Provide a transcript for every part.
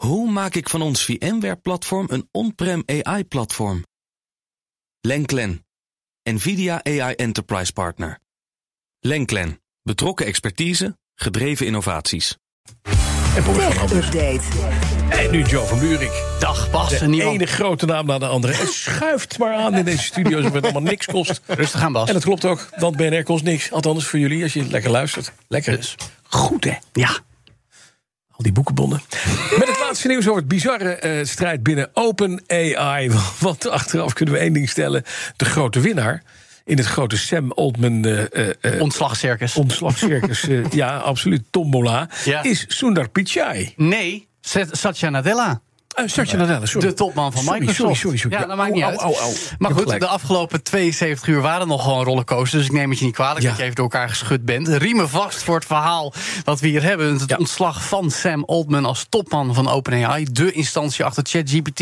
Hoe maak ik van ons VMware-platform een on-prem AI-platform? Lenklen, NVIDIA AI Enterprise Partner. Lenklen, betrokken expertise, gedreven innovaties. En Update. En nu Joe van Buurik. Dag Bas, De ene grote naam na de andere. Het schuift maar aan in deze studio's alsof het allemaal niks kost. Rustig aan Bas. En dat klopt ook, want BNR kost niks. Althans voor jullie, als je lekker luistert. Lekker. Dus. Goed, hè? Ja, Al die boekenbonnen. Met het laatste nieuws over het bizarre eh, strijd binnen OpenAI. Want achteraf kunnen we één ding stellen. De grote winnaar in het grote Sam Altman eh, eh, ontslagcircus. ontslagcircus. ja, absoluut. Tombola. Ja. Is Sundar Pichai. nee, Sat- Satya Nadella. Uh, Satya Nadella, sorry. De topman van Microsoft. sorry, sorry, sorry. Ja, dat maakt niet uit. Maar goed, de afgelopen 72 uur waren nog gewoon rollercoasters. Dus ik neem het je niet kwalijk Ja. dat je even door elkaar geschud bent. Riemen vast voor het verhaal wat we hier hebben. Het Ja. ontslag van Sam Altman als topman van OpenAI. De instantie achter ChatGPT.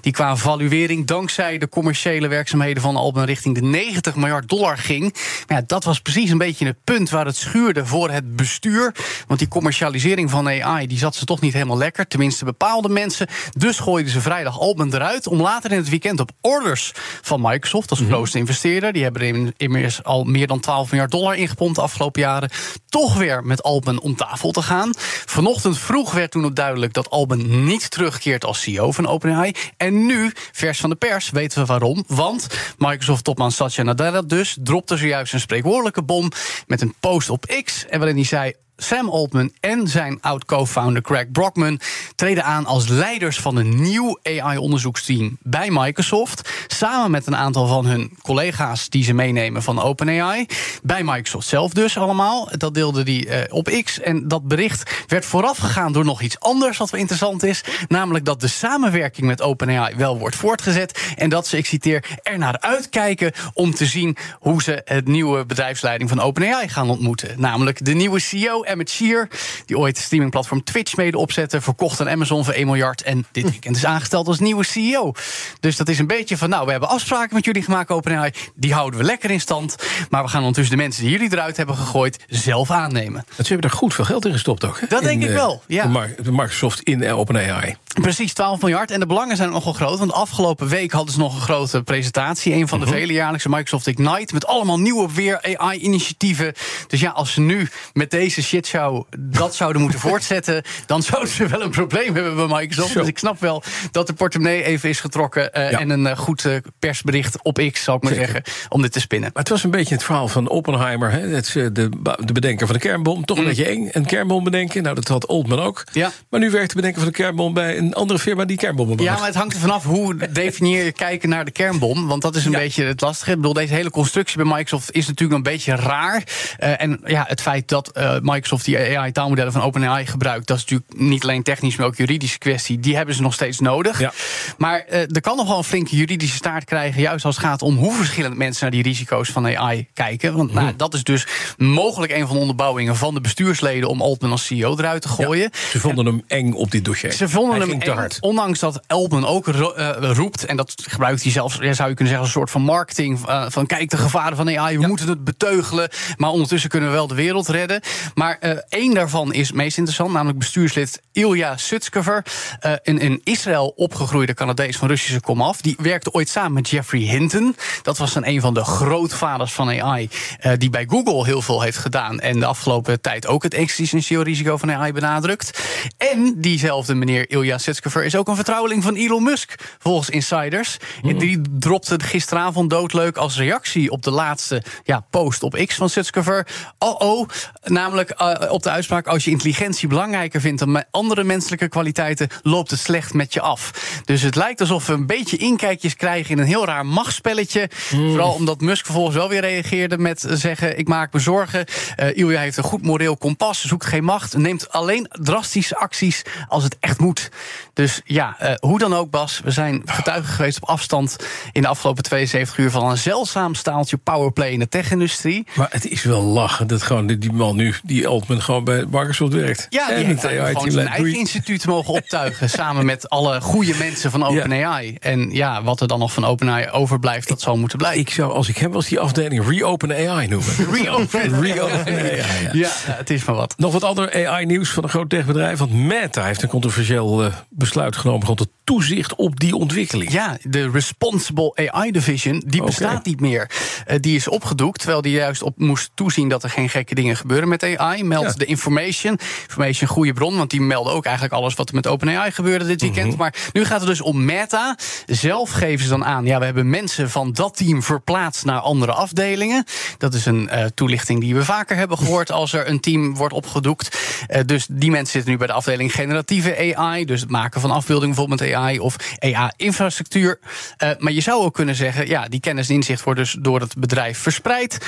Die qua valuering dankzij de commerciële werkzaamheden van Altman... richting de 90 miljard dollar ging. Maar ja, dat was precies een beetje het punt waar het schuurde voor het bestuur. Want die commercialisering van AI die zat ze toch niet helemaal lekker. Tenminste, bepaalde mensen. Dus gooiden ze vrijdag Altman eruit. Om later in het weekend op orders van Microsoft, als grootste investeerder. Die hebben er immers al meer dan 12 miljard dollar ingepompt de afgelopen jaren. Toch weer met Altman om tafel te gaan. Vanochtend vroeg werd toen ook duidelijk dat Altman niet terugkeert als CEO van OpenAI. En nu, vers van de pers, weten we waarom. Want Microsoft-topman Satya Nadella dus dropte zojuist een spreekwoordelijke bom met een post op X. En waarin hij zei. Sam Altman en zijn oud-co-founder Craig Brockman treden aan als leiders van een nieuw AI-onderzoeksteam bij Microsoft. Samen met een aantal van hun collega's die ze meenemen van OpenAI. Bij Microsoft zelf dus allemaal. Dat deelde hij eh, op X. En dat bericht werd voorafgegaan door nog iets anders wat wel interessant is. Namelijk dat de samenwerking met OpenAI wel wordt voortgezet. En dat ze, ik citeer, er naar uitkijken om te zien hoe ze het nieuwe bedrijfsleiding van OpenAI gaan ontmoeten. Namelijk de nieuwe CEO, Emmett Shear, die ooit streamingplatform Twitch mede opzette, verkocht aan Amazon voor 1 miljard en dit weekend is aangesteld als nieuwe CEO. Dus dat is een beetje van, nou, we hebben afspraken met jullie gemaakt, OpenAI, die houden we lekker in stand. Maar we gaan ondertussen de mensen die jullie eruit hebben gegooid zelf aannemen. Ze hebben er goed veel geld in gestopt ook. Hè? Dat denk ik eh, wel, ja. Microsoft in eh, OpenAI. Precies, 12 miljard. En de belangen zijn nogal groot. Want afgelopen week hadden ze nog een grote presentatie. Een van de vele jaarlijkse Microsoft Ignite. Met allemaal nieuwe weer AI-initiatieven. Dus ja, als ze nu met deze shitshow dat zouden moeten voortzetten. dan zouden ze wel een probleem hebben bij Microsoft. Zo. Dus ik snap wel dat de portemonnee even is getrokken. eh, Ja. En een eh, goed eh, persbericht op X, zal ik maar Zeker. zeggen. Om dit te spinnen. Maar het was een beetje het verhaal van Oppenheimer. Hè? Is, de, de bedenker van de kernbom. Toch een beetje eng. Een kernbom bedenken. Nou, dat had Altman ook. Mm. Ja. Maar nu werkt de bedenker van de kernbom bij een andere firma die kernbommen bouwt. Ja, maar het hangt er vanaf hoe definieer je kijken naar de kernbom. Want dat is een Ja. beetje het lastige. Ik bedoel, deze hele constructie bij Microsoft is natuurlijk een beetje raar. En ja, het feit dat eh, Microsoft die AI-taalmodellen van OpenAI gebruikt, dat is natuurlijk niet alleen technisch, maar ook juridische kwestie. Die hebben ze nog steeds nodig. Ja. Maar eh, er kan nog wel een flinke juridische staart krijgen, juist als het gaat om hoe verschillend mensen naar die risico's van AI kijken. Want Mhm. nou, dat is dus mogelijk een van de onderbouwingen van de bestuursleden om Altman als CEO eruit te gooien. Ze vonden hem eng op dit dossier. Ze vonden Hij hem ging te eng, hard. ondanks dat Elben ook ro- eh, roept, en dat gebruikt hij zelfs, ja, zou je kunnen zeggen, als een soort van marketing. eh, van kijk, de gevaren van AI, we moeten het beteugelen. Maar ondertussen kunnen we wel de wereld redden. Maar eh, één daarvan is meest interessant, namelijk bestuurslid Ilya Sutskever. eh, een in Israël opgegroeide Canadees van Russische komaf. Die werkte ooit samen met Jeffrey Hinton. Dat was dan een van de grootvaders van AI, eh, die bij Google heel veel heeft gedaan. En de afgelopen tijd ook het existentieel risico van AI benadrukt. En diezelfde meneer Ilya Sutskever is ook een vertrouweling van Elon Musk, volgens insiders. En die dropte gisteravond doodleuk als reactie op de laatste ja, post op X van Sutskever. Oh oh, namelijk eh, op de uitspraak: als je intelligentie belangrijker vindt dan andere menselijke kwaliteiten, loopt het slecht met je af. Dus het lijkt alsof we een beetje inkijkjes krijgen in een heel raar machtsspelletje. Vooral omdat Musk vervolgens wel weer reageerde met zeggen: ik maak me zorgen. Eh Ilya heeft een goed moreel kompas, zoekt geen macht, neemt alleen drastische acties als het echt moet. Dus ja, eh, hoe dan ook, Bas, we zijn getuigen geweest op afstand in de afgelopen 72 uur van een zeldzaam staaltje powerplay in de tech-industrie. Maar het is wel lachen dat gewoon die- die man nu, die Altman gewoon bij Microsoft werkt. Ja, die en heeft het daar gewoon zijn eigen instituut mogen optuigen. samen met alle goede mensen van OpenAI. En ja, wat er dan nog van OpenAI overblijft, dat zal moeten blijken. Ik zou, als ik hem was, die afdeling Reopen AI noemen. Reopen. Reopen AI, ja. Het is maar wat. Nog wat ander AI-nieuws van een groot techbedrijf. Want Meta heeft een controversieel eh, besluit genomen rond het toezicht op die ontwikkeling. Ja, de Responsible AI Division, die bestaat niet meer. Eh, die is opgedoekt, terwijl die juist op moest toezien dat er geen gekke dingen gebeuren met AI. Meldt Ja. de Information. Information, een goede bron, want die melden ook eigenlijk alles wat er met OpenAI gebeurde dit weekend. Mhm. Maar nu gaat het dus om Meta. Zelf geven ze dan aan, ja, we hebben mensen van dat team verplaatst naar andere afdelingen. Dat is een eh, toelichting die we vaker hebben gehoord als er een team wordt opgedoekt. Eh, dus die mensen zitten nu bij de afdeling generatieve AI, dus het maken van afbeeldingen bijvoorbeeld met AI of AI-infrastructuur. Eh, maar je zou ook kunnen zeggen, ja, die kennis en inzicht wordt dus door het bedrijf verspreid.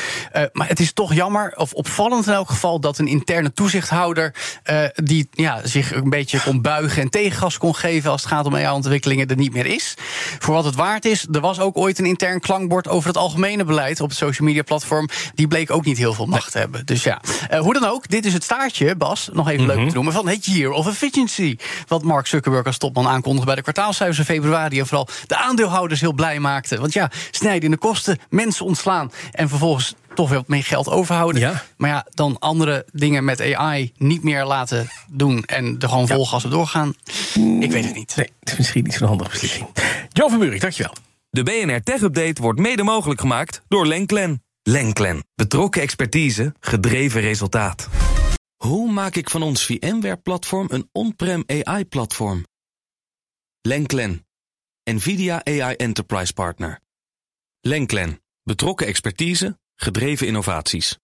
Maar het is toch jammer, of opvallend in elk geval, dat een interne toezichthouder eh, die ja, zich een beetje kon buigen en tegengas kon geven als het gaat om AI-ontwikkelingen er niet meer is. Voor wat het waard is, er was ook ooit een intern klankbord over het algemene beleid op het social media platform. Die bleek ook niet heel veel macht te hebben. Dus ja, eh, hoe dan ook, dit is het staartje, Bas, nog even leuk om te noemen, van het Year of Efficiency. Wat Mark Zuckerberg als topman aankondigde bij de kwartaalcijfers in februari. En vooral de aandeelhouders heel blij maakte. Want ja, snijden in de kosten, mensen ontslaan en vervolgens toch weer wat meer geld overhouden. Ja. Maar ja, dan andere dingen met AI niet meer laten doen en er gewoon vol gas op doorgaan. Ik weet het niet. Nee, het is misschien niet zo'n handige beslissing. Jo van Buurik, dankjewel. De BNR Tech Update wordt mede mogelijk gemaakt door Lenklen. Lenklen. Betrokken expertise, gedreven resultaat. Hoe maak ik van ons VMware-platform een on-prem AI-platform? Lenklen, NVIDIA AI Enterprise Partner. Lenklen, betrokken expertise, gedreven innovaties.